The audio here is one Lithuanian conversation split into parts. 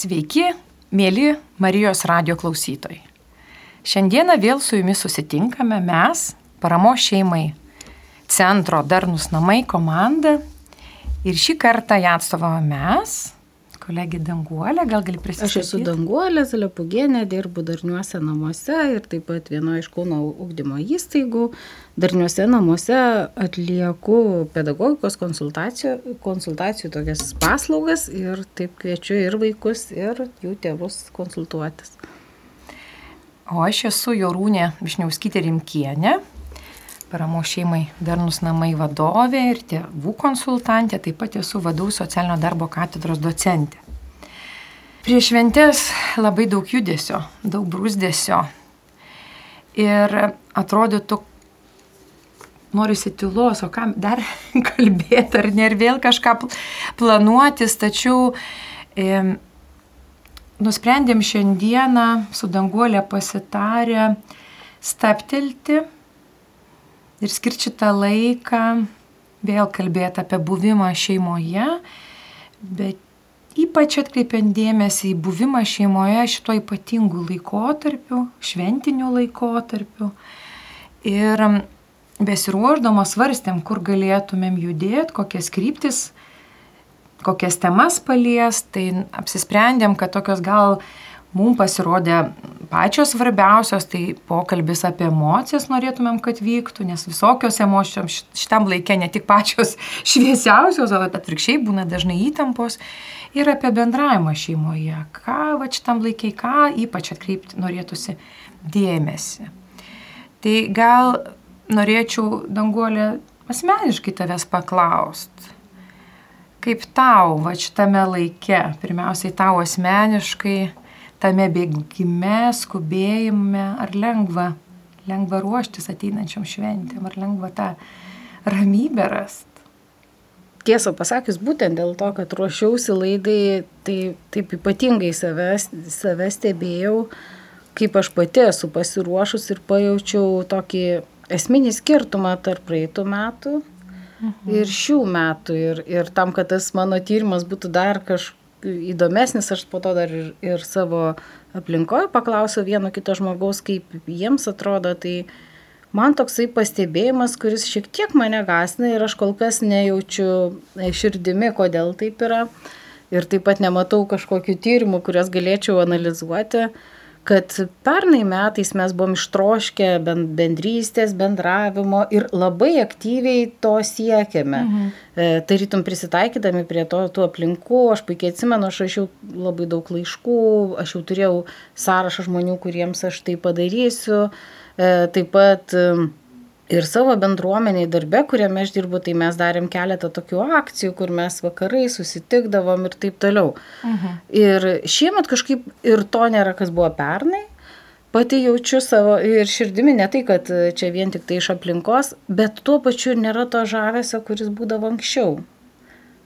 Sveiki, mėly Marijos radio klausytojai. Šiandieną vėl su jumis susitinkame mes, paramo šeimai, centro Darnus namai komanda. Ir šį kartą ją atstovavome mes, kolegė Danguolė, gal gali prisistatyti? Aš esu Danguolė Zalepugienė, dirbu darniuose namuose ir taip pat vienoje iš Kauno ugdymo įstaigų. Darniuose namuose atlieku pedagogikos konsultacijų, konsultacijų tokias paslaugas ir taip kviečiu ir vaikus, ir jų tėvus konsultuotis. O aš esu Jorūnė Višniauskytė Rimkienė, paramo šeimai Darnus namai vadovė ir tėvų konsultantė, taip pat esu vadovų socialinio darbo katedros docentė. Prieš šventės labai daug judesio, daug brūzdėsio. Ir atrodytų, norisi tylos, o kam dar kalbėti, ar ne, ir vėl kažką planuotis, tačiau e, nusprendėm šiandieną su danguolė pasitarę staptelti ir skirti šitą laiką vėl kalbėti apie buvimą šeimoje, bet ypač atkreipiant dėmesį į buvimą šeimoje šito ypatingų laikotarpių, šventinių laikotarpių. Ir besiruoždamos svarstėm, kur galėtumėm judėti, kokias kryptis, kokias temas palies, tai apsisprendėm, kad tokios gal mums pasirodė pačios svarbiausios, tai pokalbis apie emocijas norėtumėm, kad vyktų, nes visokios emocijos šitam laikė ne tik pačios šviesiausios, o atvirkščiai būna dažnai įtampos ir apie bendravimą šeimoje. Ką va šitam laikiai, ką ypač atkreipti norėtųsi dėmesį. Tai gal norėčiau, danguolė, asmeniškai tavęs paklausti. Kaip tau, va šitame laike, pirmiausiai tau asmeniškai, tame bėgime, skubėjime, ar lengva, lengva ruoštis ateinančiam šventėm, ar lengva tą ramybę rasti. Tiesą pasakius, būtent dėl to, kad ruošiausi laidai, tai taip ypatingai save, save stebėjau, kaip aš pati esu pasiruošus ir pajaučiau tokį esminį skirtumą tarp praeitų metų mhm. ir šių metų. Ir, ir tam, kad tas mano tyrimas būtų dar kažkoks įdomesnis, aš po to dar ir, ir savo aplinkoje paklausiau vieno kito žmogaus, kaip jiems atrodo, tai man toksai pastebėjimas, kuris šiek tiek mane gasina ir aš kol kas nejaučiu širdimi, kodėl taip yra. Ir taip pat nematau kažkokių tyrimų, kuriuos galėčiau analizuoti kad pernai metais mes buvom ištroškę bendrystės, bendravimo ir labai aktyviai to siekiame. Mhm. E, tarytum prisitaikydami prie to, tų aplinkų, aš puikiai atsimenu, aš rašiau labai daug laiškų, aš jau turėjau sąrašą žmonių, kuriems aš tai padarysiu. E, taip pat ir savo bendruomeniai darbe, kuriame aš dirbu, tai mes darėm keletą tokių akcijų, kur mes vakarai susitikdavom ir taip toliau. Mhm. Ir šiemet kažkaip ir to nėra, kas buvo pernai. Pati jaučiu savo ir širdimi ne tai, kad čia vien tik tai iš aplinkos, bet tuo pačiu ir nėra to žavesio, kuris būdavo anksčiau.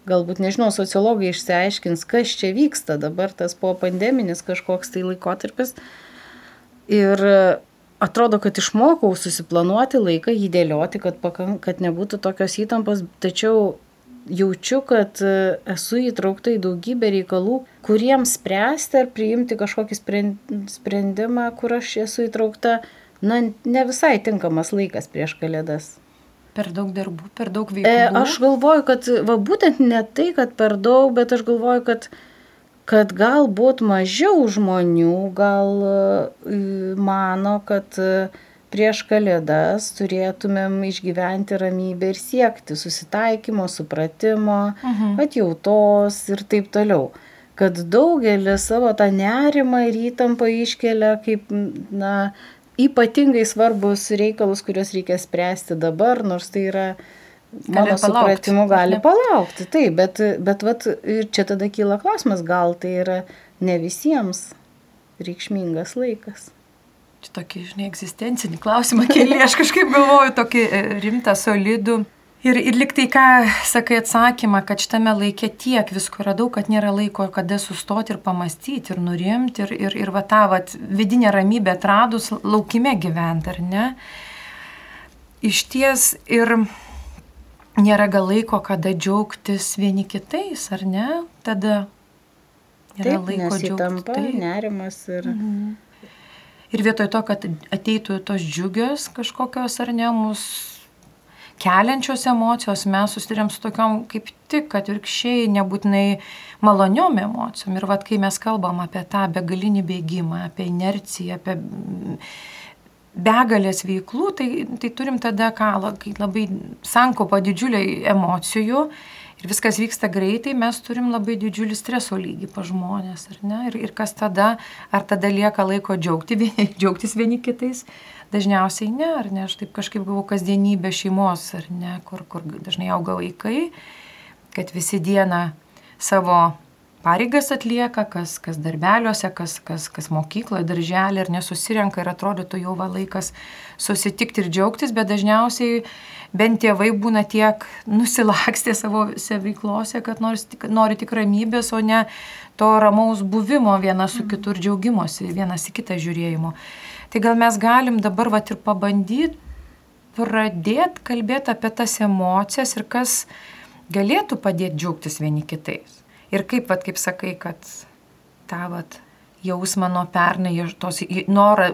Galbūt, nežinau, sociologai išsiaiškins, kas čia vyksta dabar, tas po pandeminis kažkoks tai laikotarpis. Ir atrodo, kad išmokau susiplanuoti laiką, jį dėlioti, kad, pakank, kad nebūtų tokios įtampos, tačiau jaučiu, kad e, esu įtraukta į daugybę reikalų, kuriems spręsti ar priimti kažkokį sprendimą, kur aš esu įtraukta, na, ne visai tinkamas laikas prieš kalėdas. Per daug darbų, per daug veiklų. E, aš galvoju, kad, va būtent ne tai, kad per daug, bet aš galvoju, kad kad galbūt mažiau žmonių gal e, mano, kad e, prieš kalėdas turėtumėm išgyventi ramybę ir siekti susitaikymo, supratimo, mhm. atjautos ir taip toliau. Kad daugelis savo tą nerimą ir įtampą iškelia kaip, na, ypatingai svarbus reikalus, kuriuos reikia spręsti dabar, nors tai yra mano supratimu gali palaukti. Taip, bet, bet vat, ir čia tada kyla klausimas, gal tai yra ne visiems reikšmingas laikas. Čia tokį, žinai, egzistencinį klausimą keli, aš kažkaip galvoju, tokį e, rimtą, solidų. Ir, ir liktai ką sakai atsakymą, kad šitame laikė tiek visko yra daug, kad nėra laiko, kada sustoti ir pamastyti, ir nurimti, ir, ir, ir va tą va, vidinę ramybę atradus laukime gyventi, ar ne? Iš ties ir nėra gal laiko, kada džiaugtis vieni kitais, ar ne? Tada Yra Taip, laiko džiaugtis. Tai nerimas ir... Mhm. Ir vietoj to, kad ateitų tos džiugios kažkokios ar ne mūsų keliančios emocijos, mes susidurėm su tokiom kaip tik atvirkščiai, nebūtinai maloniom emocijom. Ir vad, kai mes kalbam apie tą begalinį bėgimą, apie inerciją, apie begalės veiklų, tai, tai turim tada ką, kai labai sankopa didžiuliai emocijų ir viskas vyksta greitai, mes turim labai didžiulį streso lygį pa žmonės, ar ne? Ir, ir kas tada, ar tada lieka laiko džiaugti, vieni, džiaugtis vieni kitais, dažniausiai ne, ar ne? Aš taip kažkaip gavau kasdienybę šeimos, ar ne, kur, kur dažnai auga vaikai, kad visi dieną savo pareigas atlieka, kas, kas darbeliuose, kas, kas, kas mokykloje, darželį ir nesusirenka ir atrodytų jau va laikas susitikti ir džiaugtis, bet dažniausiai bent tėvai būna tiek nusilakstę savo veiklose, kad nori, nori tik ramybės, o ne to ramaus buvimo vienas su kitu ir džiaugimosi, vienas į kitą žiūrėjimo. Tai gal mes galim dabar va ir pabandyti pradėti kalbėti apie tas emocijas ir kas galėtų padėti džiaugtis vieni kitais. Ir kaip, vat, kaip sakai, kad tą vat, jausmą nuo pernai, tos norą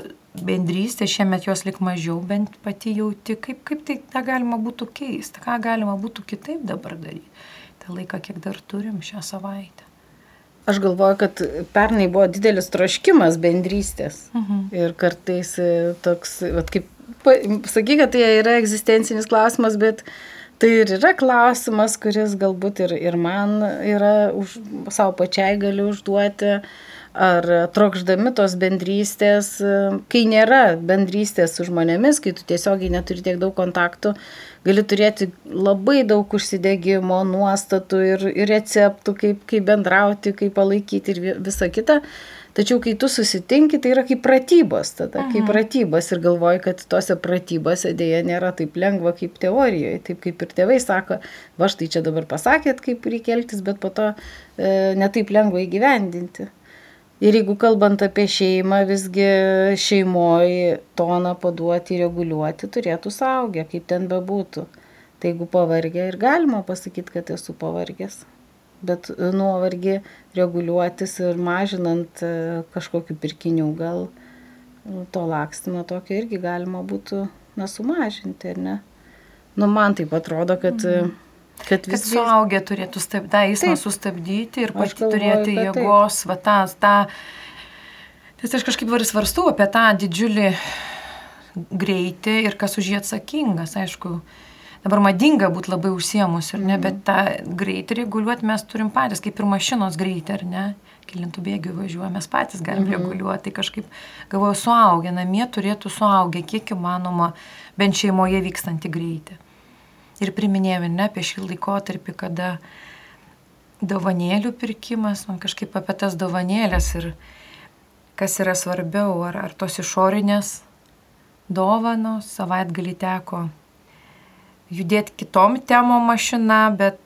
bendrystė, šiemet jos lik mažiau, bent pati jauti, kaip, kaip tai tą galima būtų keisti, ką galima būtų kitaip dabar daryti. Ta laika, kiek dar turim šią savaitę. Aš galvoju, kad pernai buvo didelis troškimas bendrystės. Mhm. Ir kartais e, toks, vat, kaip, sakyk, kad tai yra egzistencinis klausimas, bet Tai ir yra klausimas, kuris galbūt ir, ir man yra už, savo pačiai galiu užduoti, ar trokšdami tos bendrystės, kai nėra bendrystės su žmonėmis, kai tu tiesiogiai neturi tiek daug kontaktų, gali turėti labai daug užsidėgymo, nuostatų ir, ir receptų, kaip, kaip bendrauti, kaip palaikyti ir visa kita. Tačiau kai tu susitinki, tai yra kaip pratybos tada, Aha. kaip mhm. pratybos ir galvoji, kad tose pratybose dėja nėra taip lengva kaip teorijoje, taip kaip ir tėvai sako, va štai čia dabar pasakėt, kaip reikia elgtis, bet po to e, netaip lengva įgyvendinti. Ir jeigu kalbant apie šeimą, visgi šeimoje toną paduoti, reguliuoti turėtų saugę, kaip ten bebūtų. Tai jeigu pavargę ir galima pasakyti, kad esu pavargęs bet e, nuovargį reguliuotis ir mažinant e, kažkokių pirkinių gal nu, to lakstymo tokio irgi galima būtų nesumažinti, ar ne? Nu, man taip atrodo, kad... Mhm. Kad, vis... kad suaugę turėtų stab... tą eismą sustabdyti ir pati turėti jėgos, va tą, tą... Tai aš kažkaip var svarstau apie tą didžiulį greitį ir kas už jį atsakingas, aišku, dabar madinga būti labai užsiemus, ar ne, mm. bet tą greitį reguliuoti mes turim patys, kaip ir mašinos greitį, ar ne, kilintų bėgių važiuoja, mes patys galim mm -hmm. reguliuoti, tai kažkaip galvoju, suaugę, namie turėtų suaugę, kiek įmanoma, bent šeimoje vykstantį greitį. Ir priminėjome, ne, apie šį laikotarpį, kada dovanėlių pirkimas, man kažkaip apie tas dovanėlės ir kas yra svarbiau, ar, ar tos išorinės dovanos, savaitgalį teko judėti kitom temom mašina, bet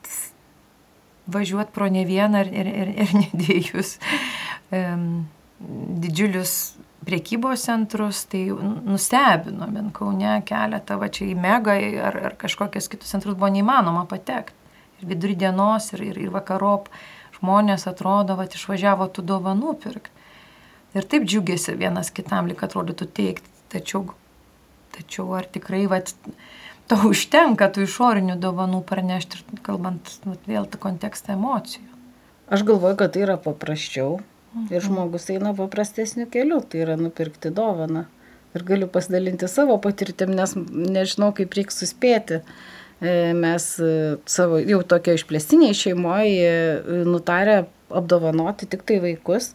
važiuoti pro ne vieną ir, ir, ir, ir ne dviejus um, didžiulius priekybos centrus, tai nustebino, bent Kaune keletą, va čia į Megą ar, ar kažkokias kitus centrus buvo neįmanoma patekti. Ir vidury dienos, ir, ir, ir vakarop žmonės atrodo, va išvažiavo tų dovanų pirkti. Ir taip džiugėsi vienas kitam, lik atrodytų teikti. Tačiau, tačiau ar tikrai, va, to užtenka tų išorinių dovanų pranešti ir kalbant vat, vėl tą kontekstą emocijų. Aš galvoju, kad tai yra paprasčiau mhm. ir žmogus eina paprastesniu keliu, tai yra nupirkti dovaną. Ir galiu pasidalinti savo patirtim, nes nežinau, kaip reikia suspėti. E, mes e, savo jau tokio išplėstiniai šeimoje nutarę apdovanoti tik tai vaikus.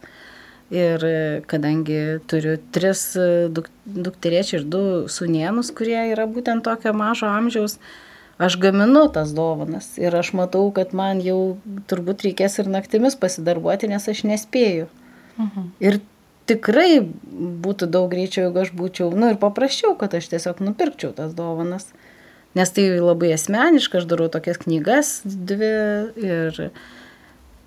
Ir e, kadangi turiu tris e, duk, dukteriečiai ir du sunienus, kurie yra būtent tokio mažo amžiaus, aš gaminu tas dovanas ir aš matau, kad man jau turbūt reikės ir naktimis pasidarbuoti, nes aš nespėju. Mhm. Ir tikrai būtų daug greičiau, jeigu aš būčiau, nu ir paprasčiau, kad aš tiesiog nupirkčiau tas dovanas. Nes tai labai asmeniška, aš darau tokias knygas dvi ir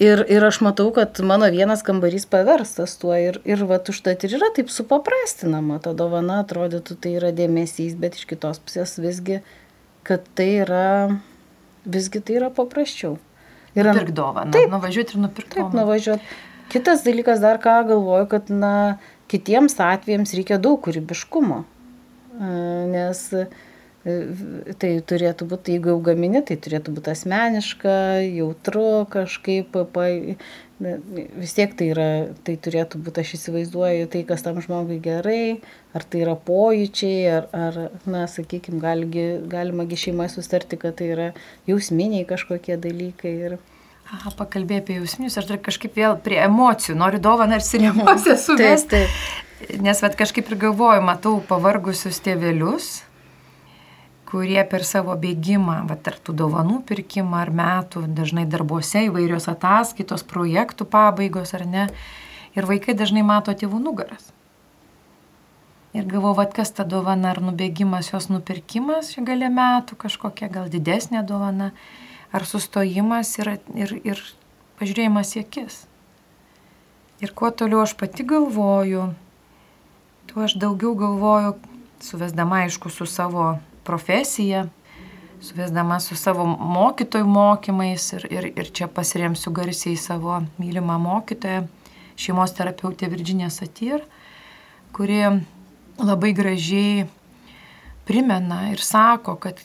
Ir, ir aš matau, kad mano vienas kambarys paverstas tuo ir, ir va, užtat ir yra taip supaprastinama, ta dovana atrodytų tai yra dėmesys, bet iš kitos pusės visgi, kad tai yra, visgi tai yra paprasčiau. Ir nupirk dovaną. Taip, nuvažiuoti ir nupirkti. Taip, nuvažiuoti. Kitas dalykas dar ką galvoju, kad na, kitiems atvejams reikia daug kūrybiškumo. Nes tai turėtų būti, jeigu jau gamini, tai turėtų būti asmeniška, jautru kažkaip, pa, vis tiek tai, yra, tai turėtų būti, aš įsivaizduoju, tai, kas tam žmogui gerai, ar tai yra pojūčiai, ar, ar na, sakykime, gali, galimagi šeima sustarti, kad tai yra jausminiai kažkokie dalykai. Ir... Aha, pakalbėjai apie jausminius, aš dar kažkaip vėl prie emocijų, noriu dovaną ir emocijas suvesti. Nes vat, kažkaip ir galvoju, matau pavargusius tėvelius, kurie per savo bėgimą, va, tarp tų dovanų pirkimą ar metų, dažnai darbuose įvairios ataskaitos, projektų pabaigos ar ne, ir vaikai dažnai mato tėvų nugaras. Ir galvoju, vad kas ta dovana, ar nubėgimas, jos nupirkimas čia galia metų, kažkokia gal didesnė dovana, ar sustojimas ir, ir, ir pažiūrėjimas į akis. Ir kuo toliau aš pati galvoju, tuo aš daugiau galvoju, suvesdama aišku su savo profesija, suvesdama su savo mokytojų mokymais ir, ir, ir čia pasiremsiu garsiai savo mylimą mokytoją, šeimos terapeutę Virginija Satyr, kuri labai gražiai primena ir sako, kad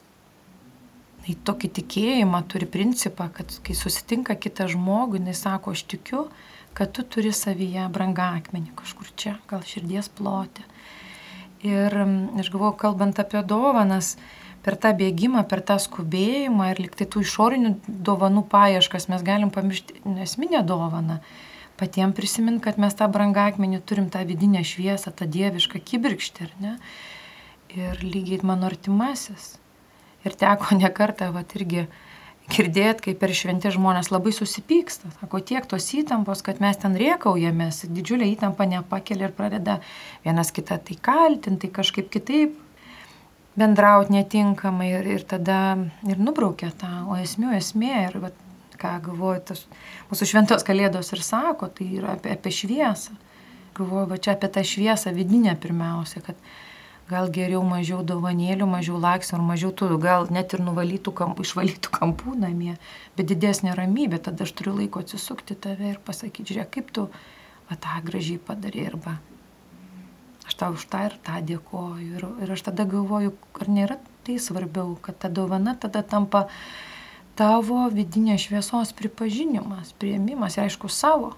į tokį tikėjimą turi principą, kad kai susitinka kitą žmogų, jinai sako, aš tikiu, kad tu turi savyje brangakmenį kažkur čia, gal širdies plotė Ir aš galvoju, kalbant apie dovanas, per tą bėgimą, per tą skubėjimą ir liktai tų išorinių dovanų paieškas mes galim pamiršti esminę dovaną. Patiems prisiminti, kad mes tą brangakmenį turim tą vidinę šviesą, tą dievišką kibirkštį, ar ne? Ir lygiai mano artimasis. Ir teko ne kartą, va, irgi girdėt, kaip per šventę žmonės labai susipyksta. Sako, tiek tos įtampos, kad mes ten riekaujamės, didžiulė įtampa nepakelia ir pradeda vienas kitą tai kaltinti, tai kažkaip kitaip bendrauti netinkamai ir, ir tada ir nubraukia tą, o esmių esmė ir vat, ką galvoju, tas mūsų šventos kalėdos ir sako, tai yra apie, apie šviesą. Galvoju, va čia apie tą šviesą vidinę pirmiausia, kad gal geriau mažiau dovanėlių, mažiau laksų ir mažiau tų, gal net ir nuvalytų kampų, išvalytų kampų namie, bet didesnė ramybė, tada aš turiu laiko atsisukti tave ir pasakyti, žiūrėk, kaip tu va, tą gražiai padarė ir va. Aš tau už tą ir tą dėkoju. Ir, ir aš tada galvoju, ar nėra tai svarbiau, kad ta dovana tada tampa tavo vidinės šviesos pripažinimas, prieimimas ir aišku savo.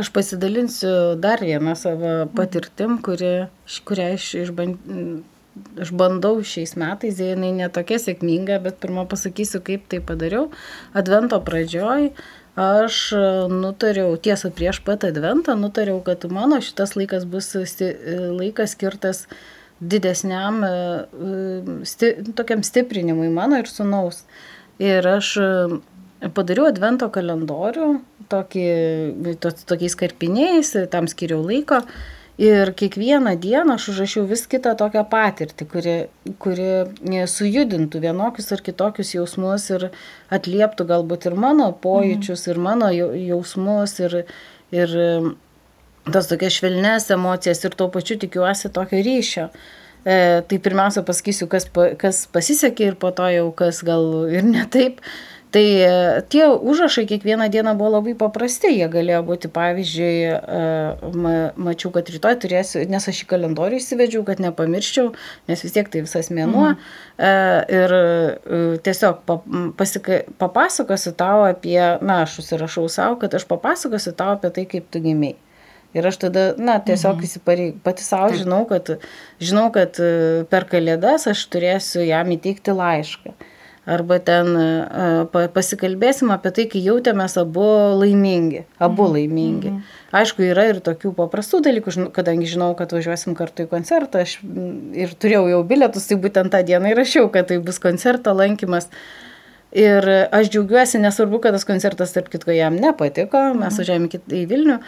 Aš pasidalinsiu dar vieną savo patirtim, kuri, kurią aš išbandau šiais metais, jinai netokia sėkminga, bet pirmą pasakysiu, kaip tai padariau. Advento pradžioj aš nutariau, tiesa, prieš pat adventą nutariau, kad mano šitas laikas bus laikas skirtas didesniam sti, tokiam stiprinimui mano ir sunaus. Ir aš padariau advento kalendorių, tokį, to, tokiais karpiniais, tam skiriau laiko. Ir kiekvieną dieną aš užrašiau vis kitą tokią patirtį, kuri, kuri sujudintų vienokius ar kitokius jausmus ir atlieptų galbūt ir mano pojūčius, mhm. ir mano jausmus, ir, ir tas tokias švelnes emocijas, ir tuo pačiu tikiuosi tokio ryšio. E, tai pirmiausia pasakysiu, kas, kas pasisekė ir po to jau kas gal ir ne taip. Tai e, tie užrašai kiekvieną dieną buvo labai paprasti, jie galėjo būti, pavyzdžiui, e, mačiau, kad rytoj turėsiu, nes aš į kalendorių įsivedžiau, kad nepamirščiau, nes vis tiek tai visas mėnuo. Mhm. Ir tiesiog pasika, papasakosiu tau apie, na, aš užsirašau savo, kad aš papasakosiu tau apie tai, kaip tu gimiai. Ir aš tada, na, tiesiog mhm. įsiparei, pati savo žinau, kad, žinau, kad per kalėdas aš turėsiu jam įteikti laišką arba ten e, pasikalbėsim apie tai, kai jautėmės abu laimingi, abu mhm. laimingi. Mhm. Aišku, yra ir tokių paprastų dalykų, kadangi žinau, kad važiuosim kartu į koncertą, aš ir turėjau jau bilietus, tai būtent tą dieną įrašiau, kad tai bus koncerto lankymas. Ir aš džiaugiuosi, nesvarbu, kad tas koncertas, tarp kitko, jam nepatiko, mes mhm. važiavome į Vilnių,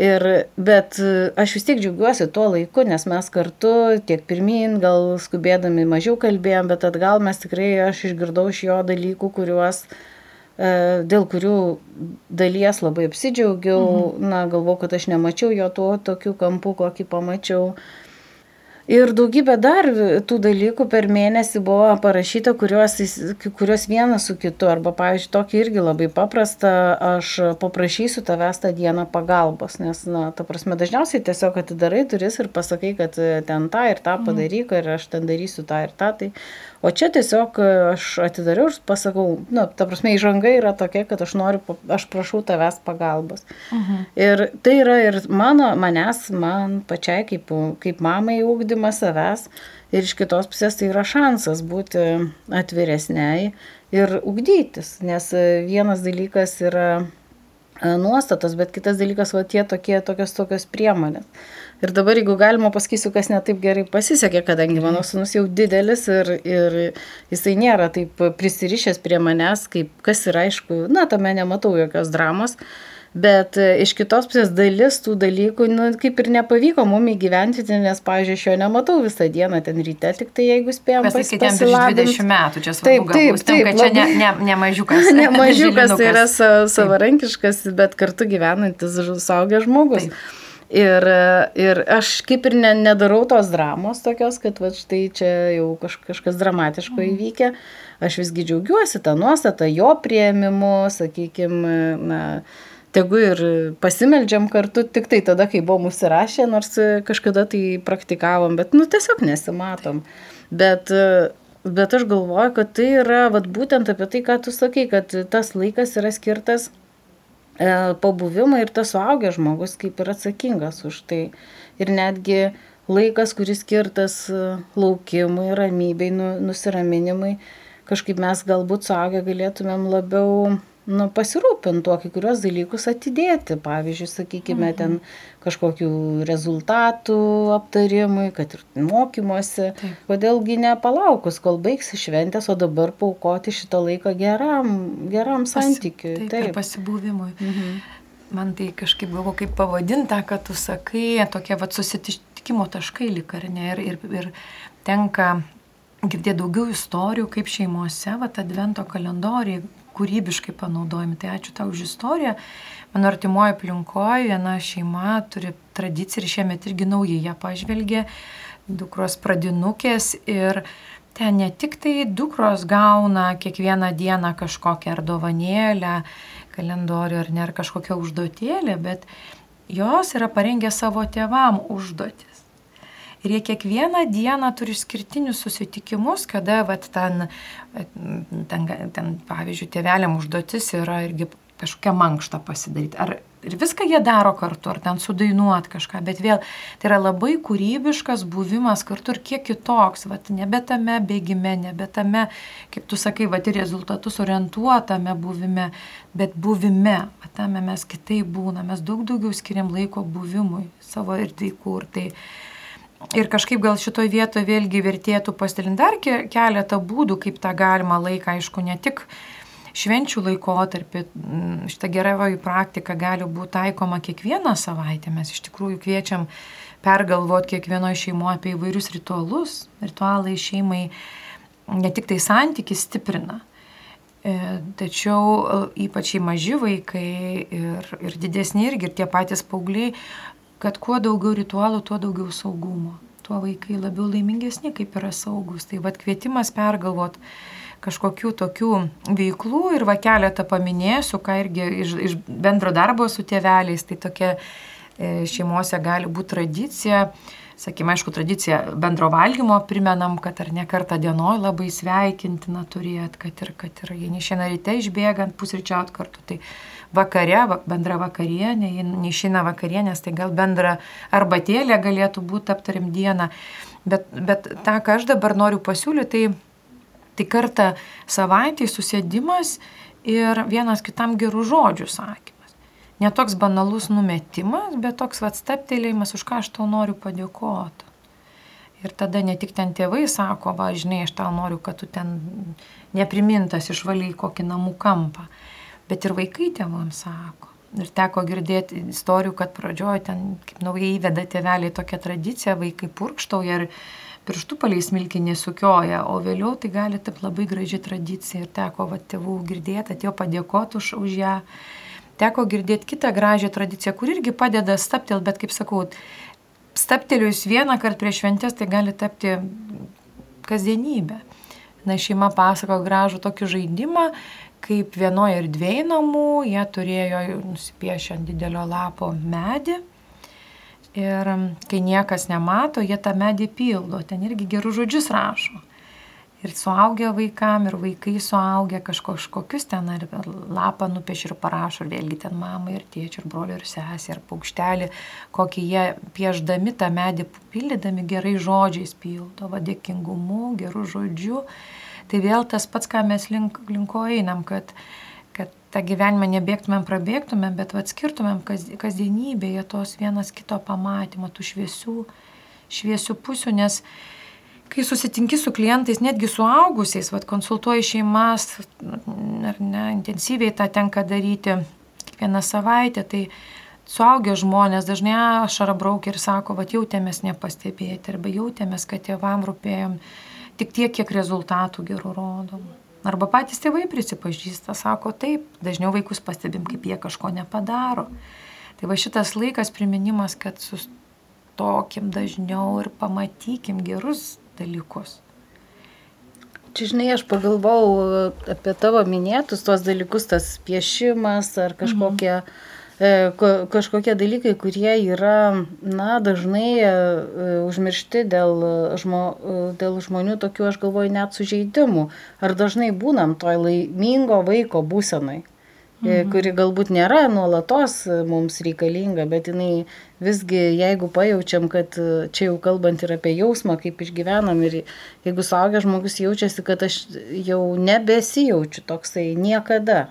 ir, bet aš vis tiek džiaugiuosi tuo laiku, nes mes kartu tiek pirmin, gal skubėdami mažiau kalbėjom, bet atgal mes tikrai, aš išgirdau iš jo dalykų, kuriuos, e, dėl kurių dalies labai apsidžiaugiau, mhm. na, galvoju, kad aš nemačiau jo tuo tokiu kampu, kokį pamačiau. Ir daugybė dar tų dalykų per mėnesį buvo parašyta, kuriuos, kuriuos vienas su kitu. Arba, pavyzdžiui, tokį irgi labai paprastą, aš paprašysiu tavęs tą dieną pagalbos. Nes, na, ta prasme, dažniausiai tiesiog atidarai duris ir pasakai, kad ten tą ir tą mhm. padaryk ir aš ten darysiu tą ir tą. Tai O čia tiesiog e, aš atidariau ir pasakau, nu, ta prasme, įžanga yra tokia, kad aš noriu, aš prašau tavęs pagalbos. Mhm. Ir tai yra ir mano, manęs, man pačiai kaip, kaip mamai ūkdymas savęs. Ir iš kitos pusės tai yra šansas būti atviresniai ir ugdytis. Nes e, vienas dalykas yra e, nuostatos, bet kitas dalykas, va tie tokie, tokios tokios priemonės. Ir dabar, jeigu galima, pasakysiu, kas netaip gerai pasisekė, kadangi mano sunus jau didelis ir, ir jisai nėra taip prisirišęs prie manęs, kaip kas yra aišku, na, tame nematau jokios dramos. Bet e, iš kitos pusės dalis tų dalykų, nu, kaip ir nepavyko mum įgyventi, nes, pavyzdžiui, aš jo nematau visą dieną ten ryte, tik tai jeigu spėjom pasakyti. Mes sakėm, 20 metų čia svarbu. Taip, taip, taip. Kad čia ne, ne, ne mažiukas. ne mažiukas, tai yra savarankiškas, bet kartu gyvenantis suaugęs žmogus. Taip. Ir, ir aš kaip ir ne, nedarau tos dramos tokios, kad va, štai čia jau kaž, kažkas dramatiško mhm. įvykė. Aš visgi džiaugiuosi tą nuostatą, jo prieimimu, sakykime, na, tegu ir pasimeldžiam kartu tik tai tada, kai buvom užsirašę, nors kažkada tai praktikavom, bet, nu, tiesiog nesimatom. Bet, bet aš galvoju, kad tai yra, vat, būtent apie tai, ką tu sakai, kad tas laikas yra skirtas pabuvimą ir tas suaugęs žmogus kaip ir atsakingas už tai. Ir netgi laikas, kuris skirtas e, laukimui, ramybei, nu, nusiraminimui, kažkaip mes galbūt suaugę galėtumėm labiau nu, pasirūpinti tuo, kai kurios dalykus atidėti. Pavyzdžiui, sakykime, mhm. ten kažkokių rezultatų aptarimui, kad ir mokymuose. Taip. Kodėlgi nepalaukus, kol baigsi šventės, o dabar paukoti šitą laiką geram, geram santykiui. Taip, taip. pasibūvimui. Mhm. Man tai kažkaip buvo kaip pavadinta, kad tu sakai, tokie va susitikimo taškai lik ar ne. Ir, ir, ir tenka girdėti daugiau istorijų, kaip šeimose, va, advento kalendoriai kūrybiškai panaudojami. Tai ačiū tau už istoriją. Mano artimoje aplinkoje viena šeima turi tradiciją ir šiemet irgi naujai ją pažvelgė, dukros pradinukės ir ten ne tik tai dukros gauna kiekvieną dieną kažkokią ar dovanėlę, kalendorių ar ne, ar kažkokią užduotėlę, bet jos yra parengę savo tėvam užduotį. Ir jie kiekvieną dieną turi išskirtinius susitikimus, kada vat, ten, ten, ten, pavyzdžiui, tėveliam užduotis yra irgi kažkokią mankštą pasidaryti. Ar ir viską jie daro kartu, ar ten sudainuot kažką, bet vėl tai yra labai kūrybiškas buvimas kartu ir kiek kitoks, vat, nebe tame bėgime, nebe tame, kaip tu sakai, vat, ir rezultatus orientuotame buvime, bet buvime, vat, tame mes kitaip būname, mes daug daugiau skiriam laiko buvimui savo ir tai kur. Tai, Ir kažkaip gal šitoj vietoje vėlgi vertėtų pasidalinti dar keletą būdų, kaip tą galima laiką, aišku, ne tik švenčių laikotarpį, mm, šitą geravojų praktiką gali būti taikoma kiekvieną savaitę. Mes iš tikrųjų kviečiam pergalvoti kiekvienoje šeimoje apie įvairius ritualus. Ritualai šeimai ne tik tai santykį stiprina, e, tačiau e, ypač į maži vaikai ir, ir didesni irgi, ir tie patys paaugliai kad kuo daugiau ritualų, tuo daugiau saugumo. Tuo vaikai labiau laimingesni, kaip yra saugus. Tai vad kvietimas pergalvot kažkokių tokių veiklų ir va keletą paminėsiu, ką irgi iš, iš bendro darbo su tėveliais, tai tokia e, šeimose gali būti tradicija. Sakykime, aišku, tradicija bendro valgymo primenam, kad ar ne kartą dienoj labai sveikintina turėti, kad ir, kad ir jie neišėna ryte išbėgant pusryčiaut kartu. Tai vakare, bendra vakarienė, neišina vakarienės, tai gal bendra arbatėlė galėtų būti aptarim dieną. Bet, bet tą, ką aš dabar noriu pasiūlyti, tai, tai kartą savaitį susėdimas ir vienas kitam gerų žodžių sakymas. Ne toks banalus numetimas, bet toks atstaptelėjimas, už ką aš tau noriu padėkoti. Ir tada ne tik ten tėvai sako, va, žinai, aš tau noriu, kad tu ten neprimintas išvaliai kokį namų kampą bet ir vaikai tėvams sako. Ir teko girdėti istorijų, kad pradžioje ten kaip naujai įveda tėveliai tokią tradiciją, vaikai purkštauja ir pirštų palei smilkinį sukioja, o vėliau tai gali tapti labai graži tradicija ir teko va, tėvų girdėti, atėjo padėkoti už, už ją. Teko girdėti kitą gražią tradiciją, kur irgi padeda staptel, bet kaip sakau, staptelius vieną kartą prieš šventės tai gali tapti kasdienybė. Na, šeima pasako gražų tokį žaidimą, kaip vienoje ir dviejų namų, jie turėjo nusipiešę ant didelio lapo medį. Ir kai niekas nemato, jie tą medį pildo, ten irgi gerus žodžius rašo ir suaugę vaikam, ir vaikai suaugę kažkokius ten ar lapą nupieš ir parašo, ir vėlgi ten mamai, ir tėčiai, ir broliai, ir sesė, ir paukštelį, kokį jie pieždami tą medį, pildydami gerai žodžiais pildo, vadėkingumu, gerų žodžių. Tai vėl tas pats, ką mes link, linko einam, kad, kad tą gyvenimą nebėgtumėm, prabėgtumėm, bet atskirtumėm kas, kasdienybėje tos vienas kito pamatymo, tų šviesių, šviesių pusių, nes kai susitinki su klientais, netgi suaugusiais, vad konsultuoji šeimas, ar ne, intensyviai tą tenka daryti kiekvieną savaitę, tai suaugę žmonės dažnai ašarą braukia ir sako, vad jautėmės nepastebėti, arba jautėmės, kad tėvam rūpėjom tik tiek, kiek rezultatų gerų rodom. Arba patys tėvai prisipažįsta, sako taip, dažniau vaikus pastebim, kaip jie kažko nepadaro. Tai va šitas laikas priminimas, kad sustokim dažniau ir pamatykim gerus dalykus. Čia, žinai, aš pagalvojau apie tavo minėtus tuos dalykus, tas piešimas ar kažkokie, mhm. e, kažkokie dalykai, kurie yra, na, dažnai e, užmiršti dėl, žmo, e, dėl žmonių tokių, aš galvoju, net sužeidimų. Ar dažnai būnam toj laimingo vaiko būsenai? E, mhm. kuri galbūt nėra nuolatos e, mums reikalinga, bet jinai visgi, jeigu pajaučiam, kad e, čia jau kalbant ir apie jausmą, kaip išgyvenam ir jeigu suaugęs žmogus jaučiasi, kad aš jau nebesijaučiu toksai niekada,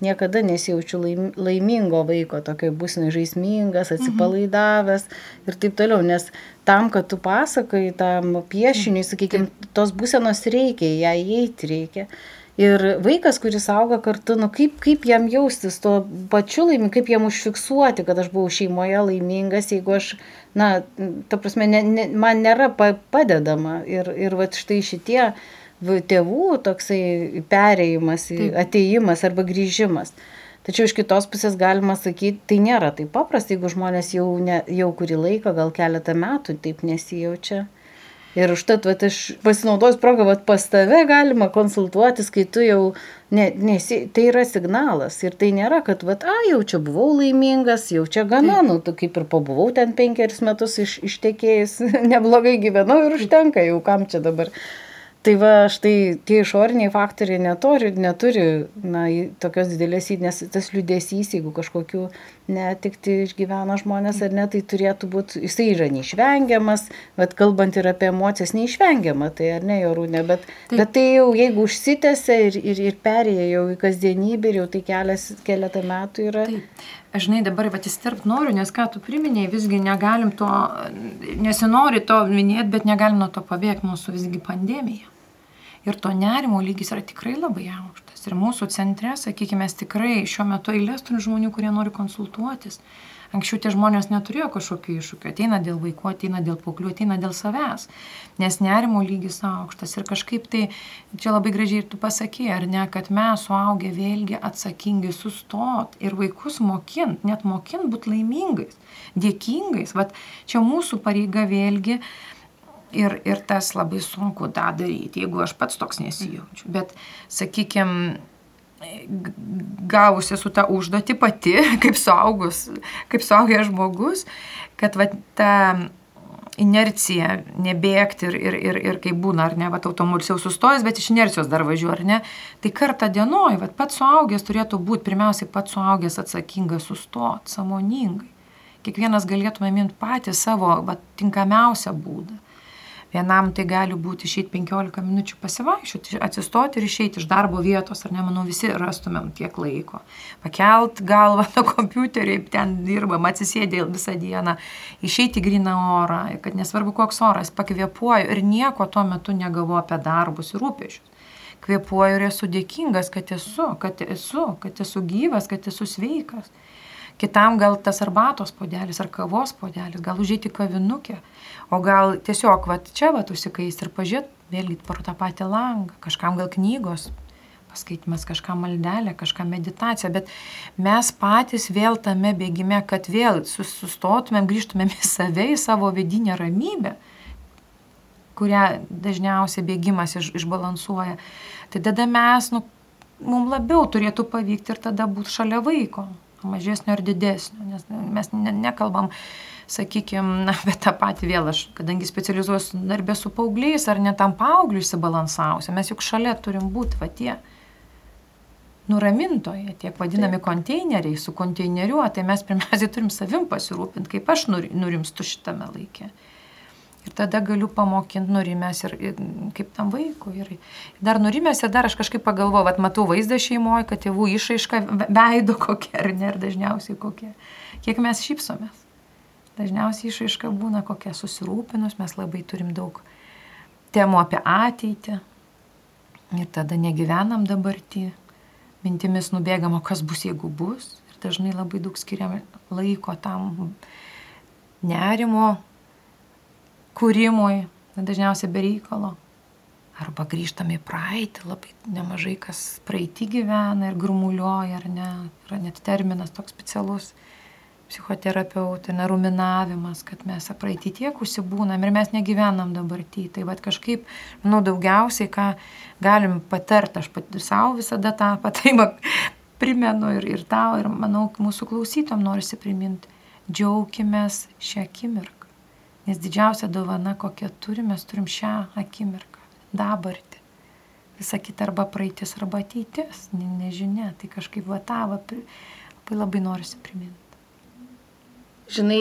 niekada nesijaučiu laimingo vaiko, tokio būsinai žaismingas, mhm. atsipalaidavęs mhm. ir taip toliau, nes tam, kad tu pasakai tam piešiniui, sakykime, tos būsenos reikia, ją įeiti reikia. Ir vaikas, kuris auga kartu, nu kaip, kaip jam jaustis tuo pačiu laimiu, kaip jam užfiksuoti, kad aš buvau šeimoje laimingas, jeigu aš, na, ta prasme, ne, ne, man nėra pa, padedama. Ir, ir va štai šitie tėvų toksai perėjimas, ateimas arba grįžimas. Tačiau iš kitos pusės galima sakyti, tai nėra taip paprasta, jeigu žmonės jau, ne, jau kurį laiką, gal keletą metų taip nesijaučia. Ir užtat, vat, aš pasinaudojus progą, vat, pas tave galima konsultuotis, kai tu jau, ne, nesi, tai yra signalas. Ir tai nėra, kad, vat, a, jau čia buvau laimingas, jau čia gana, nu, tu kaip ir pabuvau ten penkeris metus iš, ištekėjus, neblogai gyvenau ir užtenka jau, kam čia dabar Tai va, štai tie išoriniai faktoriai neturi, neturi na, tokios didelės įdės, tas liūdėsys, jeigu kažkokiu netikti išgyvena žmonės ar ne, tai turėtų būti, jisai yra neišvengiamas, bet kalbant ir apie emocijas, neišvengiama, tai ar ne, jorūnė, bet, Taip. bet tai jau jeigu užsitęsia ir, ir, ir perėja jau į kasdienybę ir jau tai kelias, keletą metų yra. Taip. Aš žinai, dabar vat įsterpt noriu, nes ką tu priminėjai, visgi negalim to, nesinori to minėti, bet negalim nuo to pabėgti mūsų visgi pandemija. Ir to nerimo lygis yra tikrai labai aukštas. Ir mūsų centre, sakykime, tikrai šiuo metu eilės turim žmonių, kurie nori konsultuotis. Anksčiau tie žmonės neturėjo kažkokių iššūkių. Ateina dėl vaikų, ateina dėl paauglių, ateina dėl savęs. Nes nerimo lygis aukštas. Ir kažkaip tai, čia labai gražiai ir tu pasakai, ar ne, kad mes suaugę vėlgi atsakingai sustot ir vaikus mokint, net mokint būti laimingais, dėkingais. Vat čia mūsų pareiga vėlgi Ir, ir tas labai sunku tą daryti, jeigu aš pats toks nesijaučiu. Bet, sakykime, gavusi su tą užduotį pati, kaip suaugus, kaip suaugęs žmogus, kad va, ta inercija nebėgti ir, ir, ir, ir kaip būna, ar ne, va, automobilis jau sustojęs, bet iš inercijos dar važiuoja, ar ne, tai kartą dienoj, va, pats suaugęs turėtų būti, pirmiausiai pats suaugęs atsakingas sustoti, samoningai. Kiekvienas galėtume minti patį savo va, tinkamiausią būdą. Vienam tai gali būti išeiti 15 minučių pasivaikščioti, atsistoti ir išeiti iš darbo vietos, ar ne, manau, visi rastumėm tiek laiko. Pakelt galvą nuo kompiuteriai, ten dirbam, atsisėdė visą dieną, išeiti gryną orą, kad nesvarbu koks oras, pakvėpuoju ir nieko tuo metu negavo apie darbus ir rūpešius. Kvėpuoju ir esu dėkingas, kad esu, kad esu, kad esu gyvas, kad esu sveikas. Kitam gal tas arbatos podelis ar kavos podelis, gal užėti kavinukę, o gal tiesiog va čia va užsikais ir pažiūrėt vėlgi per tą patį langą, kažkam gal knygos paskaitimas, kažką maldelė, kažką meditacija, bet mes patys vėl tame bėgime, kad vėl sustotumėm, grįžtumėm į save, į savo vidinę ramybę, kurią dažniausiai bėgimas iš, išbalansuoja. Tai tada mes, nu, mums labiau turėtų pavykti ir tada būti šalia vaiko, mažesnio ar didesnio, nes mes ne, nekalbam, sakykime, apie tą patį vėl aš, kadangi specializuosiu darbę su paaugliais ar net tam paaugliu išsibalansausiu, mes juk šalia turim būti va tie nuramintoje, tiek vadinami Taip. konteineriai, su konteineriuotai mes pirmiausiai turim savim pasirūpinti, kaip aš nurimstu šitame laikė. Ir tada galiu pamokinti nurimęs ir, ir kaip tam vaikui. Ir dar nurimęs ir dar aš kažkaip pagalvoju, kad matau vaizdą šeimoje, kad tėvų išaiška veido kokia ar ne, ir dažniausiai kokia. Kiek mes šypsomės. Dažniausiai išaiška būna kokia susirūpinus, mes labai turim daug temų apie ateitį. Ir tada negyvenam dabartį, mintimis nubėgam, o kas bus, jeigu bus. Ir dažnai labai daug skiriam laiko tam nerimo kūrimui, dažniausiai be reikalo. Arba grįžtame į praeitį, labai nemažai kas praeitį gyvena ir grumulioja, ar ne, yra net terminas toks specialus psichoterapeutai, neruminavimas, kad mes praeitį tiek užsibūnam ir mes negyvenam dabartį. Tai vad kažkaip, manau, daugiausiai, ką galim patarti, aš pati savo visada tą patarimą primenu ir, ir tau, ir manau, mūsų klausytom norisi priminti, džiaukimės šią akimirką. Nes didžiausia dovana, kokią turime, mes turim šią akimirką, dabartį. Visa kita arba praeitis, arba ateitis, ne, nežinia. Tai kažkaip vatava, labai labai norisi priminti. Žinai,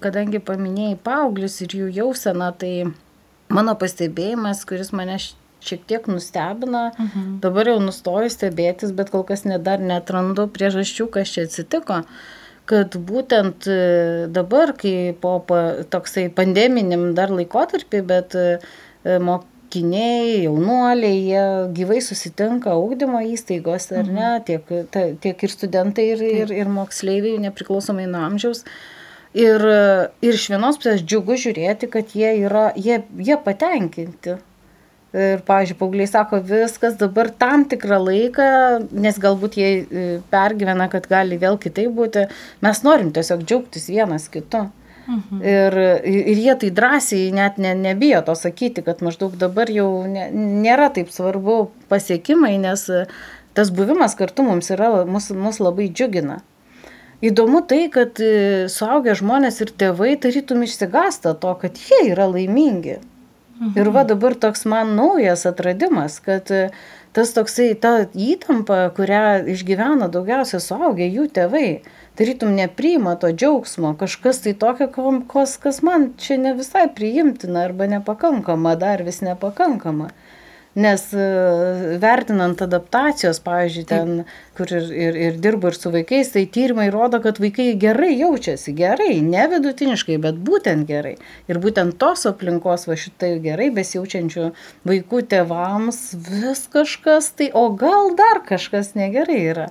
kadangi paminėjai paauglius ir jų jauseną, tai mano pastebėjimas, kuris mane šiek tiek nustebino, uh mhm. dabar jau nustoju stebėtis, bet kol kas net dar netrandu priežasčių, kas čia atsitiko. Uh, kad būtent e, dabar, kai po toksai pandeminiam dar laikotarpį, bet e, mokiniai, jaunuoliai, jie gyvai susitinka augdymo įstaigose, ar ne, mhm. tiek, ta, tiek ir studentai, ir, ir, ir moksleiviai, nepriklausomai nuo amžiaus. Ir, ir iš vienos pusės džiugu žiūrėti, kad jie yra, jie, jie patenkinti Ir, pavyzdžiui, paaugliai sako, viskas dabar tam tikrą laiką, nes galbūt jie e, pergyvena, kad gali vėl kitaip būti, mes norim tiesiog džiaugtis vienas kitu. Mhm. Ir, ir jie tai drąsiai net ne, nebijo to sakyti, kad maždaug dabar jau ne, nėra taip svarbu pasiekimai, nes tas buvimas kartu mums, yra, mus, mus labai džiugina. Įdomu tai, kad e, suaugę žmonės ir tėvai tarytum išsigasta to, kad jie yra laimingi. Mhm. Ir va dabar toks man naujas atradimas, kad e, tas toksai, ta įtampa, kurią išgyvena daugiausia suaugę jų tėvai, tarytum nepriima to džiaugsmo, kažkas tai tokio, kas, kas man čia ne visai priimtina arba nepakankama, dar vis nepakankama. Nes e, vertinant adaptacijos, pavyzdžiui, ten, kur ir, ir, ir dirbu ir su vaikais, tai tyrimai rodo, kad vaikai gerai jaučiasi, gerai, ne vidutiniškai, bet būtent gerai. Ir būtent tos aplinkos, va šitai gerai besijaučiančių vaikų tėvams vis kažkas tai, o gal dar kažkas negerai yra.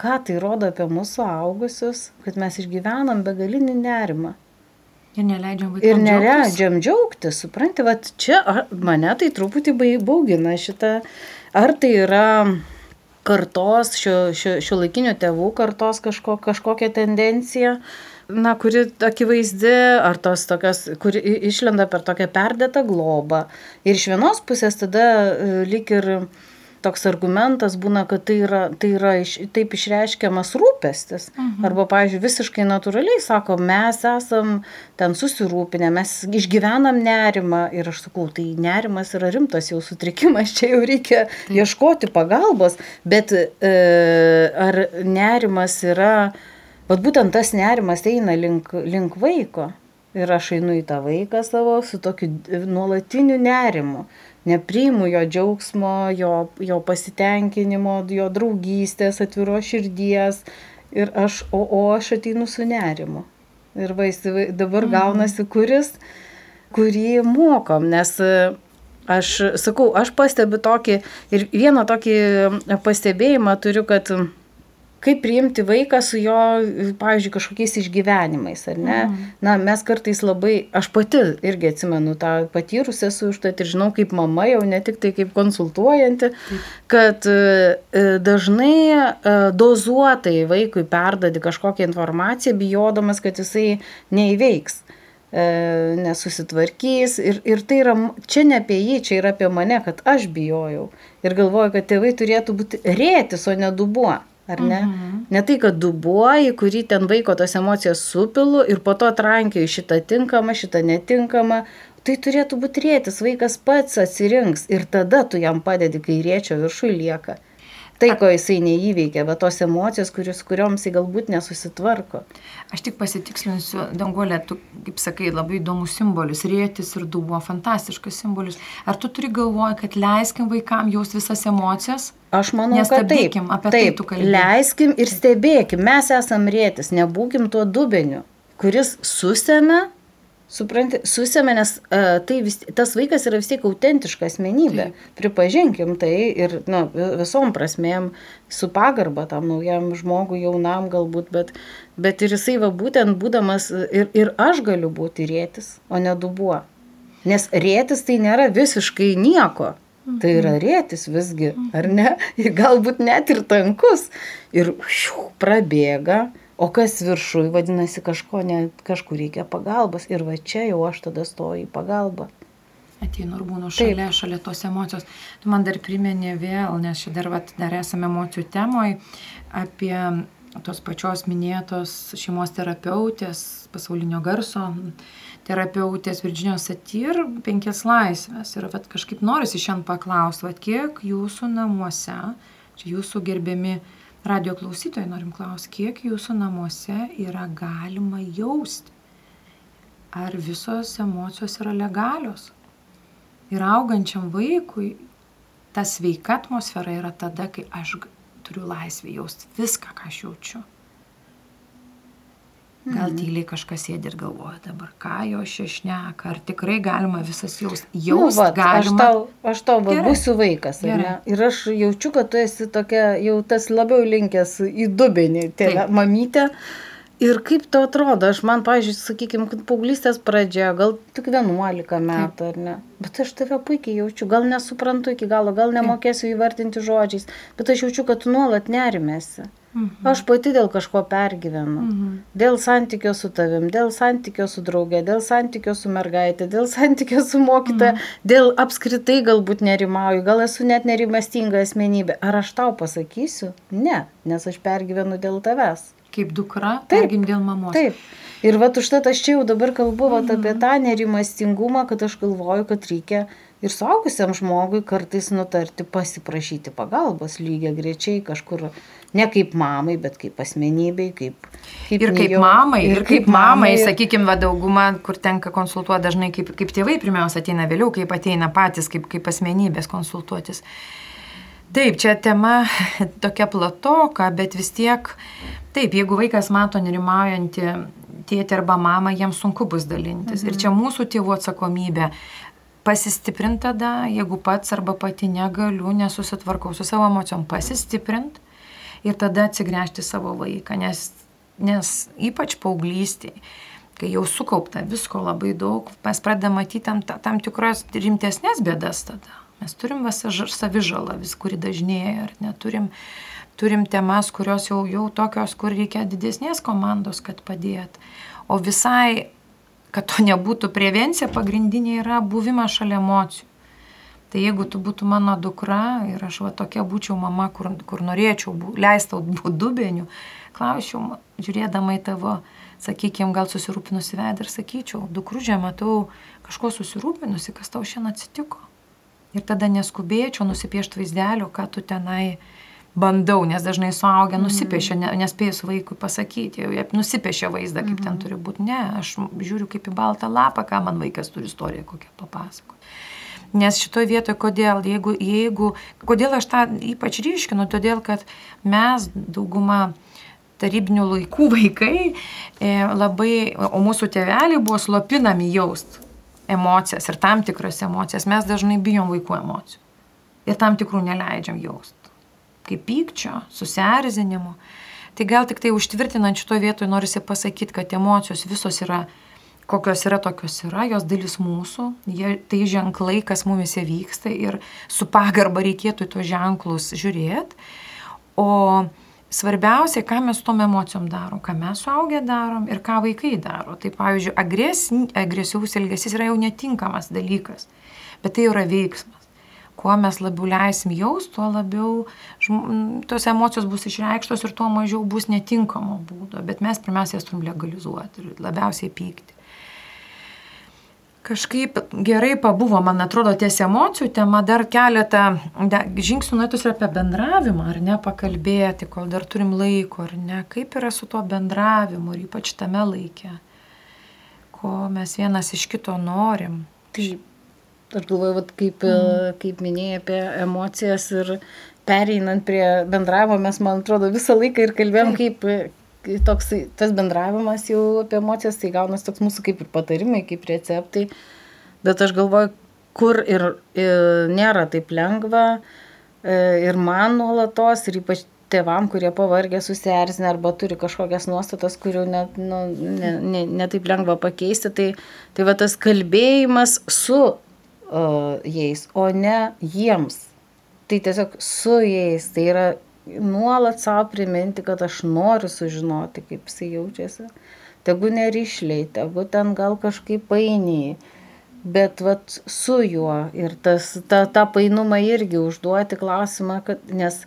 Ką tai rodo apie mūsų augusius, kad mes išgyvenam begalinį nerimą. Ir neleidžiam vaikams. Ir neleidžiam džiaugtis, supranti, va čia mane tai truputį baugina šitą, ar tai yra kartos, šio, šio, šio laikinio tėvų kartos kažko, kažkokia tendencija, na, kuri akivaizdi, ar tos tokios, kuri išlenda per tokią perdėtą globą. Ir iš vienos pusės tada e, lik ir toks argumentas būna, kad tai yra, tai yra iš, taip išreiškiamas rūpestis. Mhm. Arba, pavyzdžiui, visiškai natūraliai sako, mes esam ten susirūpinę, mes išgyvenam nerimą ir aš sakau, tai nerimas yra rimtas jau sutrikimas, čia jau reikia taip. ieškoti pagalbos, bet e, ar nerimas yra, vad būtent tas nerimas eina link, link vaiko. Ir aš einu į tą vaiką savo su tokiu nuolatiniu nerimu nepriimu jo džiaugsmo, jo, jo pasitenkinimo, jo draugystės, atviro širdies. Ir aš, o, o aš ateinu su nerimu. Ir vaisi dabar mhm. gaunasi kuris, kurį mokom, nes e, aš sakau, aš pastebiu tokį ir vieną tokį pastebėjimą turiu, kad kaip priimti vaiką su jo, pavyzdžiui, kažkokiais išgyvenimais, ar ne? Mm. Na, mes kartais labai, aš pati irgi atsimenu tą patyrus esu už tai ir žinau kaip mama, jau ne tik tai kaip konsultuojanti, Taip. kad e, dažnai e, dozuotai vaikui perdadi kažkokią informaciją, bijodamas, kad jisai neįveiks e, nesusitvarkys. Ir, ir tai yra, čia ne apie jį, čia yra apie mane, kad aš bijojau. Ir galvoju, kad tėvai turėtų būti rėtis, o ne dubuo ar ne? Mhm. Ne tai, kad dubuoji, kurį ten vaiko tos emocijos supilu ir po to trankioju šitą tinkamą, šitą netinkamą. Tai turėtų būti rėtis, vaikas pats atsirinks ir tada tu jam padedi, kai riečio viršui lieka tai, ko jisai neįveikia, va tos emocijos, kurios, kurioms jisai galbūt nesusitvarko. Aš tik pasitikslinsiu, Dangolė, tu, kaip sakai, labai įdomus simbolis, rėtis ir dubuo, fantastiškas simbolis. Ar tu turi galvoje, kad leiskim vaikam jaus visas emocijas? Aš manau, kad taip. Apie tai taip, tai. Leiskim ir stebėkim, mes esam rėtis, nebūkim tuo dubeniu, kuris susėmė Supranti, susėmė, nes uh, tai vis, tas vaikas yra vis tiek autentiška asmenybė. Taip. Pripažinkim tai ir nu, visom prasmėm, su pagarba tam naujam žmogui, jaunam galbūt, bet, bet ir jisai va būtent būdamas ir, ir aš galiu būti rėtis, o ne dubuo. Nes rėtis tai nėra visiškai nieko. Tai yra mhm. rėtis visgi, ar ne? Ir galbūt net ir tankus. Ir šių prabėga O kas viršui, vadinasi, kažko ne, kažkur reikia pagalbos ir va čia jau aš tada stoju į pagalbą. Ateinu ir būnu šalia, Taip. šalia tos emocijos. Tu man dar priminė vėl, nes čia dar, vat, dar esame emocijų temoj, apie tos pačios minėtos šeimos terapeutės, pasaulinio garso terapeutės Virginijos Satyr penkias laisvės. Ir vat, kažkaip norisi šiandien paklausti, kiek jūsų namuose, čia jūsų gerbiami Radio klausytojai norim klausti, kiek jūsų namuose yra galima jausti? Ar visos emocijos yra legalios? Ir augančiam vaikui ta sveika atmosfera yra tada, kai aš turiu laisvę jausti viską, ką aš jaučiu. Gal mhm. tyliai kažkas sėdi ir galvoja dabar, ką jo šešneka, ar tikrai galima visas jaus, jaust, nu, va, galima. Aš tau, aš tau va, būsiu vaikas, ir aš jaučiu, kad tu esi tokia, jau tas labiau linkęs į dubenį, tėvę, mamytę. Ir kaip tau atrodo, aš man, pažiūrėjau, sakykime, kad paauglystės pradžia, gal tik 11 metų, ar ne? Bet aš tave puikiai jaučiu, gal nesuprantu iki galo, gal nemokėsiu įvardinti žodžiais, bet aš jaučiu, kad tu nuolat nerimėsi. Mhm. Aš pati dėl kažko pergyvenu. Mhm. Dėl santykio su tavim, dėl santykio su draugė, dėl santykio su mergaitė, dėl santykio su mokytoja, mhm. dėl apskritai galbūt nerimauju, gal esu net nerimastinga asmenybė. Ar aš tau pasakysiu? Ne, nes aš pergyvenu dėl tavęs. Kaip dukra, pergim dėl mamos. Taip. Ir va užtat aš čia jau dabar kalbu mhm. apie tą nerimastingumą, kad aš galvoju, kad reikia ir suaugusiam žmogui kartais nutarti pasiprašyti pagalbos lygiai grečiai kažkur ne kaip mamai, bet kaip asmenybei, kaip... kaip ir kaip mamai, ir, kaip, kaip mamai, ir... sakykime, va, dauguma, kur tenka konsultuoti dažnai kaip, kaip tėvai, pirmiausia ateina vėliau, kaip ateina patys, kaip, kaip asmenybės konsultuotis. Taip, čia tema tokia platoka, bet vis tiek, taip, jeigu vaikas mato nerimaujantį tėtį arba mamą, jiems sunku bus dalintis. Mhm. Ir čia mūsų tėvų atsakomybė pasistiprint tada, jeigu pats arba pati negaliu, nesusitvarkau su savo emocijom, pasistiprint ir tada atsigręžti savo vaiką, nes, nes ypač paauglystėje, kai jau sukaupta visko labai daug, mes pradedame matyti tam, tam tikros rimtesnės bėdas tada. Mes turim visą savižalą, vis kuri dažnėja, ar neturim turim temas, kurios jau, jau tokios, kur reikia didesnės komandos, kad padėt. O visai, kad to nebūtų prevencija, pagrindinė yra buvimas šalia emocijų. Tai jeigu tu būtų mano dukra ir aš va tokia būčiau mama, kur, kur norėčiau leistau būti dubeniu, klausiau, žiūrėdama į tavo, sakykime, gal susirūpinusi vedą ir sakyčiau, dukružė, matau kažko susirūpinusi, kas tau šiandien atsitiko. Ir tada neskubėčiau nusipiešti vaizdelio, ką tu tenai bandau, nes dažnai suaugę nusipiešia, ne, nespėjus vaikui pasakyti, jau nusipiešia vaizdą, kaip ten mhm. turi būti. Ne, aš žiūriu kaip į baltą lapą, ką man vaikas turi istoriją kokią papasakoti. Nes šitoje vietoje, kodėl, jeigu, jeigu, kodėl aš tą ypač ryškinu, todėl kad mes dauguma tarybinių laikų vaikai e, labai, o mūsų tėveliai buvo slopinami jaust emocijas ir tam tikras emocijas. Mes dažnai bijom vaikų emocijų ir tam tikrų neleidžiam jaust. Kaip pykčio, susierzinimo. Tai gal tik tai užtvirtinant šito vietoje norisi pasakyti, kad emocijos visos yra, kokios yra, tokios yra, jos dalis mūsų, jie, tai ženklai, kas mumise vyksta ir su pagarba reikėtų į tos ženklus žiūrėti. O svarbiausia, ką mes tom emocijom darom, ką mes suaugę darom ir ką vaikai daro. Tai pavyzdžiui, agres, agresyvus elgesys yra jau netinkamas dalykas, bet tai yra veiksmas kuo mes labiau leisim jaus, tuo labiau tos emocijos bus išreikštos ir tuo mažiau bus netinkamo būdo. Bet mes pirmiausia jas turim legalizuoti ir labiausiai pykti. Kažkaip gerai pabuvo, man atrodo, ties emocijų tema dar keletą žingsnių nuėtus ir apie bendravimą, ar ne, pakalbėti, kol dar turim laiko, ar ne, kaip yra su tuo bendravimu ir ypač tame laikė, ko mes vienas iš kito norim. Taip, Aš galvoju, vat, kaip, mm. kaip minėjai apie emocijas ir pereinant prie bendravimo, mes, man atrodo, visą laiką ir kalbėjom, kaip toks, tas bendravimas jau apie emocijas, tai gaunas toks mūsų kaip ir patarimai, kaip receptai. Bet aš galvoju, kur ir, ir nėra taip lengva e, ir man nuolatos, ir ypač tėvam, kurie pavargę, susierzinę arba turi kažkokias nuostatas, kurių net, nu, ne, ne, ne taip lengva pakeisti, tai, tai va tas kalbėjimas su uh, jais, o ne jiems. Tai tiesiog su jais. Tai yra nuolat savo priminti, kad aš noriu sužinoti, kaip jisai jaučiasi. Tegu nerišliai, tegu ten gal kažkaip painiai. Bet vat su juo ir tas, ta, tą painumą irgi užduoti klausimą, kad, nes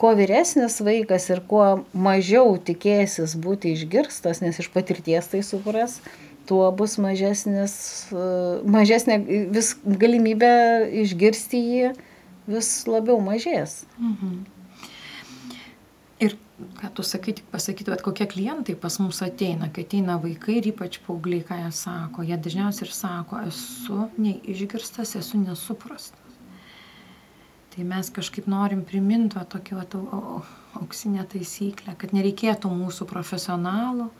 kuo vyresnis vaikas ir kuo mažiau tikėsis būti išgirstas, nes iš patirties tai supras, tuo bus mažesnis, mažesnė vis galimybė išgirsti jį vis labiau mažės. Mhm. Ir ką tu sakai, tik pasakyti, bet kokie klientai pas mus ateina, kai ateina vaikai ir ypač paaugliai, ką jie sako, jie dažniausiai ir sako, esu neišgirstas, esu nesuprastas. Tai mes kažkaip norim priminti tokį va, auksinę taisyklę, kad nereikėtų mūsų profesionalų,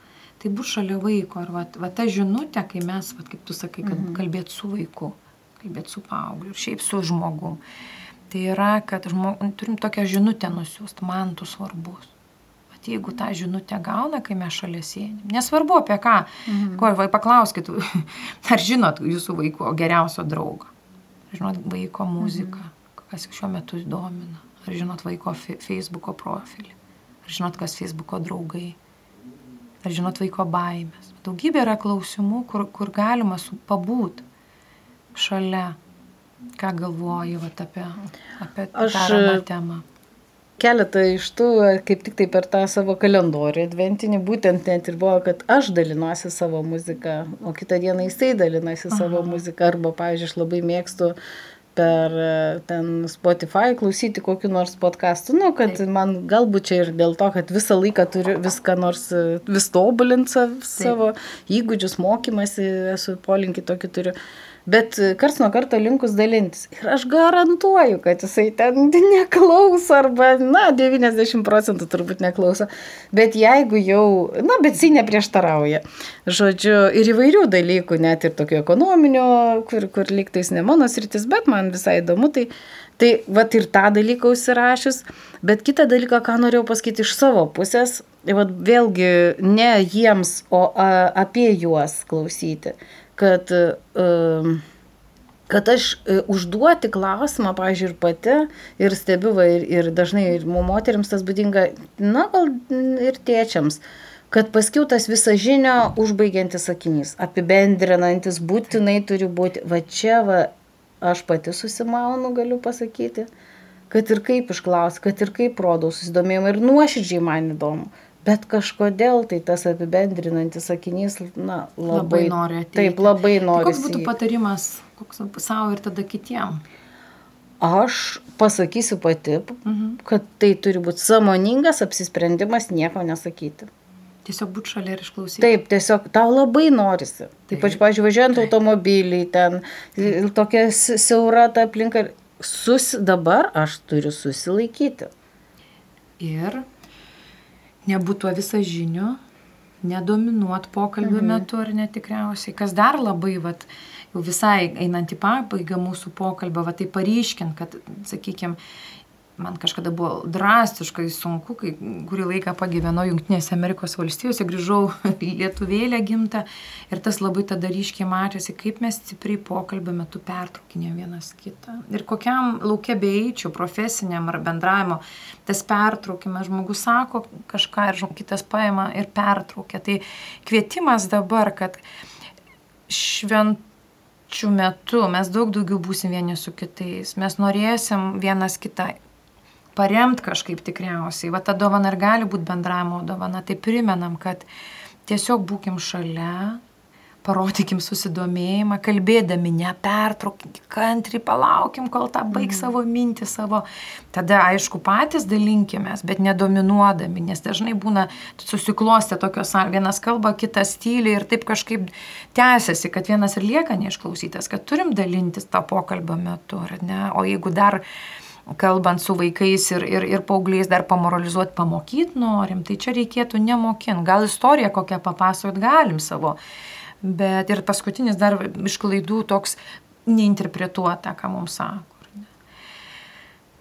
tai bus šalia vaiko. Ir va, va ta žinutė, kai mes, va, kaip tu sakai, kad mhm. kalbėt su vaiku, kalbėt su paaugliu ir šiaip su žmogum. Tai yra, kad žmog, turim tokią žinutę nusiųsti, man tu svarbus. Vat jeigu tą žinutę gauna, kai mes šalia sėdim. Nesvarbu apie ką. Mhm. Ko, vai paklauskit, ar žinot jūsų vaiko geriausio draugo. Ar žinot vaiko muziką, mhm. kas šiuo metu domina. Ar žinot vaiko Facebook'o profilį. Ar žinot, kas Facebook'o draugai ar žinot vaiko baimės. Daugybė yra klausimų, kur, kur galima pabūti šalia, ką galvoji vat, apie, apie Aš tą temą. Keletą iš tų, kaip tik tai per tą savo kalendorių adventinį, būtent net ir buvo, kad aš dalinuosi savo muziką, o kitą dieną jisai dalinasi Aha. savo muziką, arba, pavyzdžiui, aš labai mėgstu uh, per e, ten Spotify klausyti kokiu nors podcastu, nu, kad Taip. man galbūt čia ir dėl to, kad visą laiką turiu viską nors e, vis tobulinti savo įgūdžius, mokymasi, esu polinkį tokį turiu bet kars nuo karto linkus dalintis. Ir aš garantuoju, kad jisai ten neklauso arba, na, 90 procentų turbūt neklauso. Bet jeigu jau, na, bet jisai neprieštarauja. Žodžiu, ir įvairių dalykų, net ir tokio ekonominio, kur, kur liktais ne mano sritis, bet man visai įdomu. Tai, tai vat ir tą dalyką užsirašęs. Bet kitą dalyką, ką norėjau pasakyti iš savo pusės, vat vėlgi ne jiems, o a, apie juos klausyti kad, kad aš e, užduoti klausimą, pažiūrėjau, ir pati, ir stebiu, ir, ir dažnai ir moteriams tas būdinga, na, gal ir tėčiams kad paskiau tas visą žinią užbaigiantis sakinys, apibendrinantis būtinai turi būti, va čia va, aš pati susimaunu, galiu pasakyti, kad ir kaip išklausti, kad ir kaip rodau susidomėjimą ir nuoširdžiai man įdomu. Bet kažkodėl tai tas apibendrinantis sakinys, na, labai, labai nori ateiti. Taip, labai nori. Tai koks būtų patarimas koks savo ir tada kitiem? Aš pasakysiu pati, mhm. kad tai turi būti samoningas apsisprendimas nieko nesakyti. Tiesiog būti šalia ir išklausyti. Taip, tiesiog tau labai norisi. Taip, Ypač, pažiūrėjau, važiuojant automobilį, ten tokia siaura ta aplinka. Sus, dabar aš turiu susilaikyti. Ir nebūtų visą žinių, nedominuot pokalbio mhm. metu ar netikriausiai. Kas dar labai, vat, jau visai einant į pabaigą mūsų pokalbio, va tai paryškint, kad, sakykime, man kažkada buvo drastiškai sunku, kai kurį laiką pagyvenau Junktinėse Amerikos valstijose, grįžau į Lietuvėlę gimtą ir tas labai tada ryškiai matėsi, kaip mes stipriai pokalbio metu pertraukinėm vienas kitą. Ir kokiam laukia beeičiau, profesiniam ar bendravimo, tas pertraukimas, žmogus sako kažką ir kitas paima ir pertraukia. Tai kvietimas dabar, kad švenčių metu mes daug daugiau būsim vieni su kitais, mes norėsim vienas kitą paremti kažkaip tikriausiai. Va ta dovana ir gali būti bendravimo dovana. Tai primenam, kad tiesiog būkim šalia, parodykim susidomėjimą, kalbėdami, nepertraukim, kantri palaukim, kol tą baig mhm. savo mintį, savo. Tada, aišku, patys dalinkimės, bet nedominuodami, nes dažnai būna susiklostę tokios, vienas kalba, kitas tyli ir taip kažkaip tęsiasi, kad vienas ir lieka neišklausytas, kad turim dalintis tą pokalbio metu, ar ne? O jeigu dar kalbant su vaikais ir, ir, ir paaugliais dar pamoralizuoti, pamokyti norim, tai čia reikėtų nemokinti. Gal istoriją kokią papasakot galim savo, bet ir paskutinis dar iš klaidų toks neinterpretuota, ką mums sako.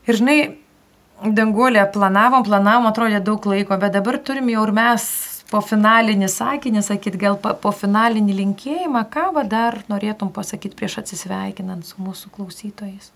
Ir žinai, danguolė planavom, planavom, atrodė daug laiko, bet dabar turim jau ir mes po finalinį sakinį, sakyt, gal po finalinį linkėjimą, ką va dar norėtum pasakyti prieš atsisveikinant su mūsų klausytojais.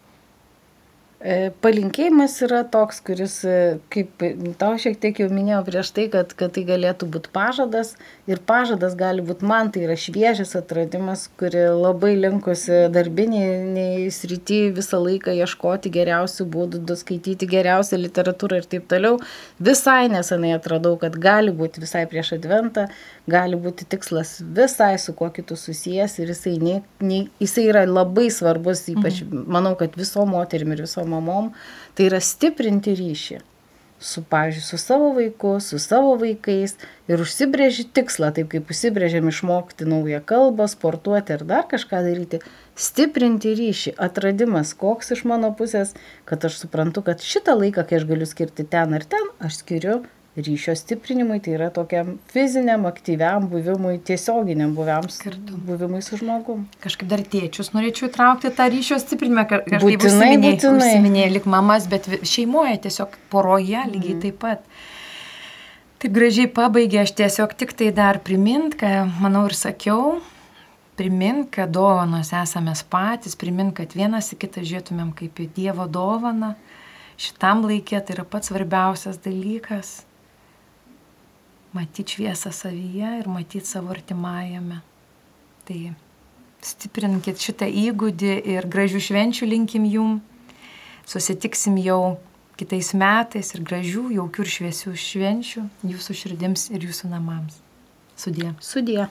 E, palinkėjimas yra toks, kuris, e, kaip tau šiek tiek jau minėjau prieš tai, kad, kad tai galėtų būti pažadas ir pažadas gali būti man, tai yra šviežias atradimas, kuri labai linkusi darbiniai srity visą laiką ieškoti geriausių būdų, skaityti geriausią literatūrą ir taip toliau. Visai nesenai atradau, kad gali būti visai prieš adventą, gali būti tikslas visai su kuo kitu susijęs ir jisai, ne, ne, jisai yra labai svarbus, ypač mhm. manau, kad visom moterim ir visom mamom, tai yra stiprinti ryšį su, pavyzdžiui, su savo vaiku, su savo vaikais ir užsibrėži tikslą, taip kaip užsibrėžiam išmokti naują kalbą, sportuoti ar dar kažką daryti, stiprinti ryšį, atradimas, koks iš mano pusės, kad aš suprantu, kad šitą laiką, kai aš galiu skirti ten ar ten, aš skiriu ryšio stiprinimui, tai yra tokiam fiziniam, aktyviam buvimui, tiesioginiam buviams, Kartu. buvimui su žmogum. Kažkaip dar tėčius norėčiau įtraukti tą ryšio stiprinimą, kažkaip būtinai, būtinai. Užsiminė lik mamas, bet šeimoje tiesiog poroje lygiai mm. taip pat. Taip gražiai pabaigė, aš tiesiog tik tai dar primint, ką manau ir sakiau, primint, kad dovanos esame patys, primint, kad vienas į kitą žiūrėtumėm kaip į Dievo dovaną. Šitam laikė tai yra pats svarbiausias dalykas matyti šviesą savyje ir matyti savo artimajame. Tai stiprinkit šitą įgūdį ir gražių švenčių linkim jum. Susitiksim jau kitais metais ir gražių, jaukių ir šviesių švenčių jūsų širdims ir jūsų namams. Sudė. Sudė.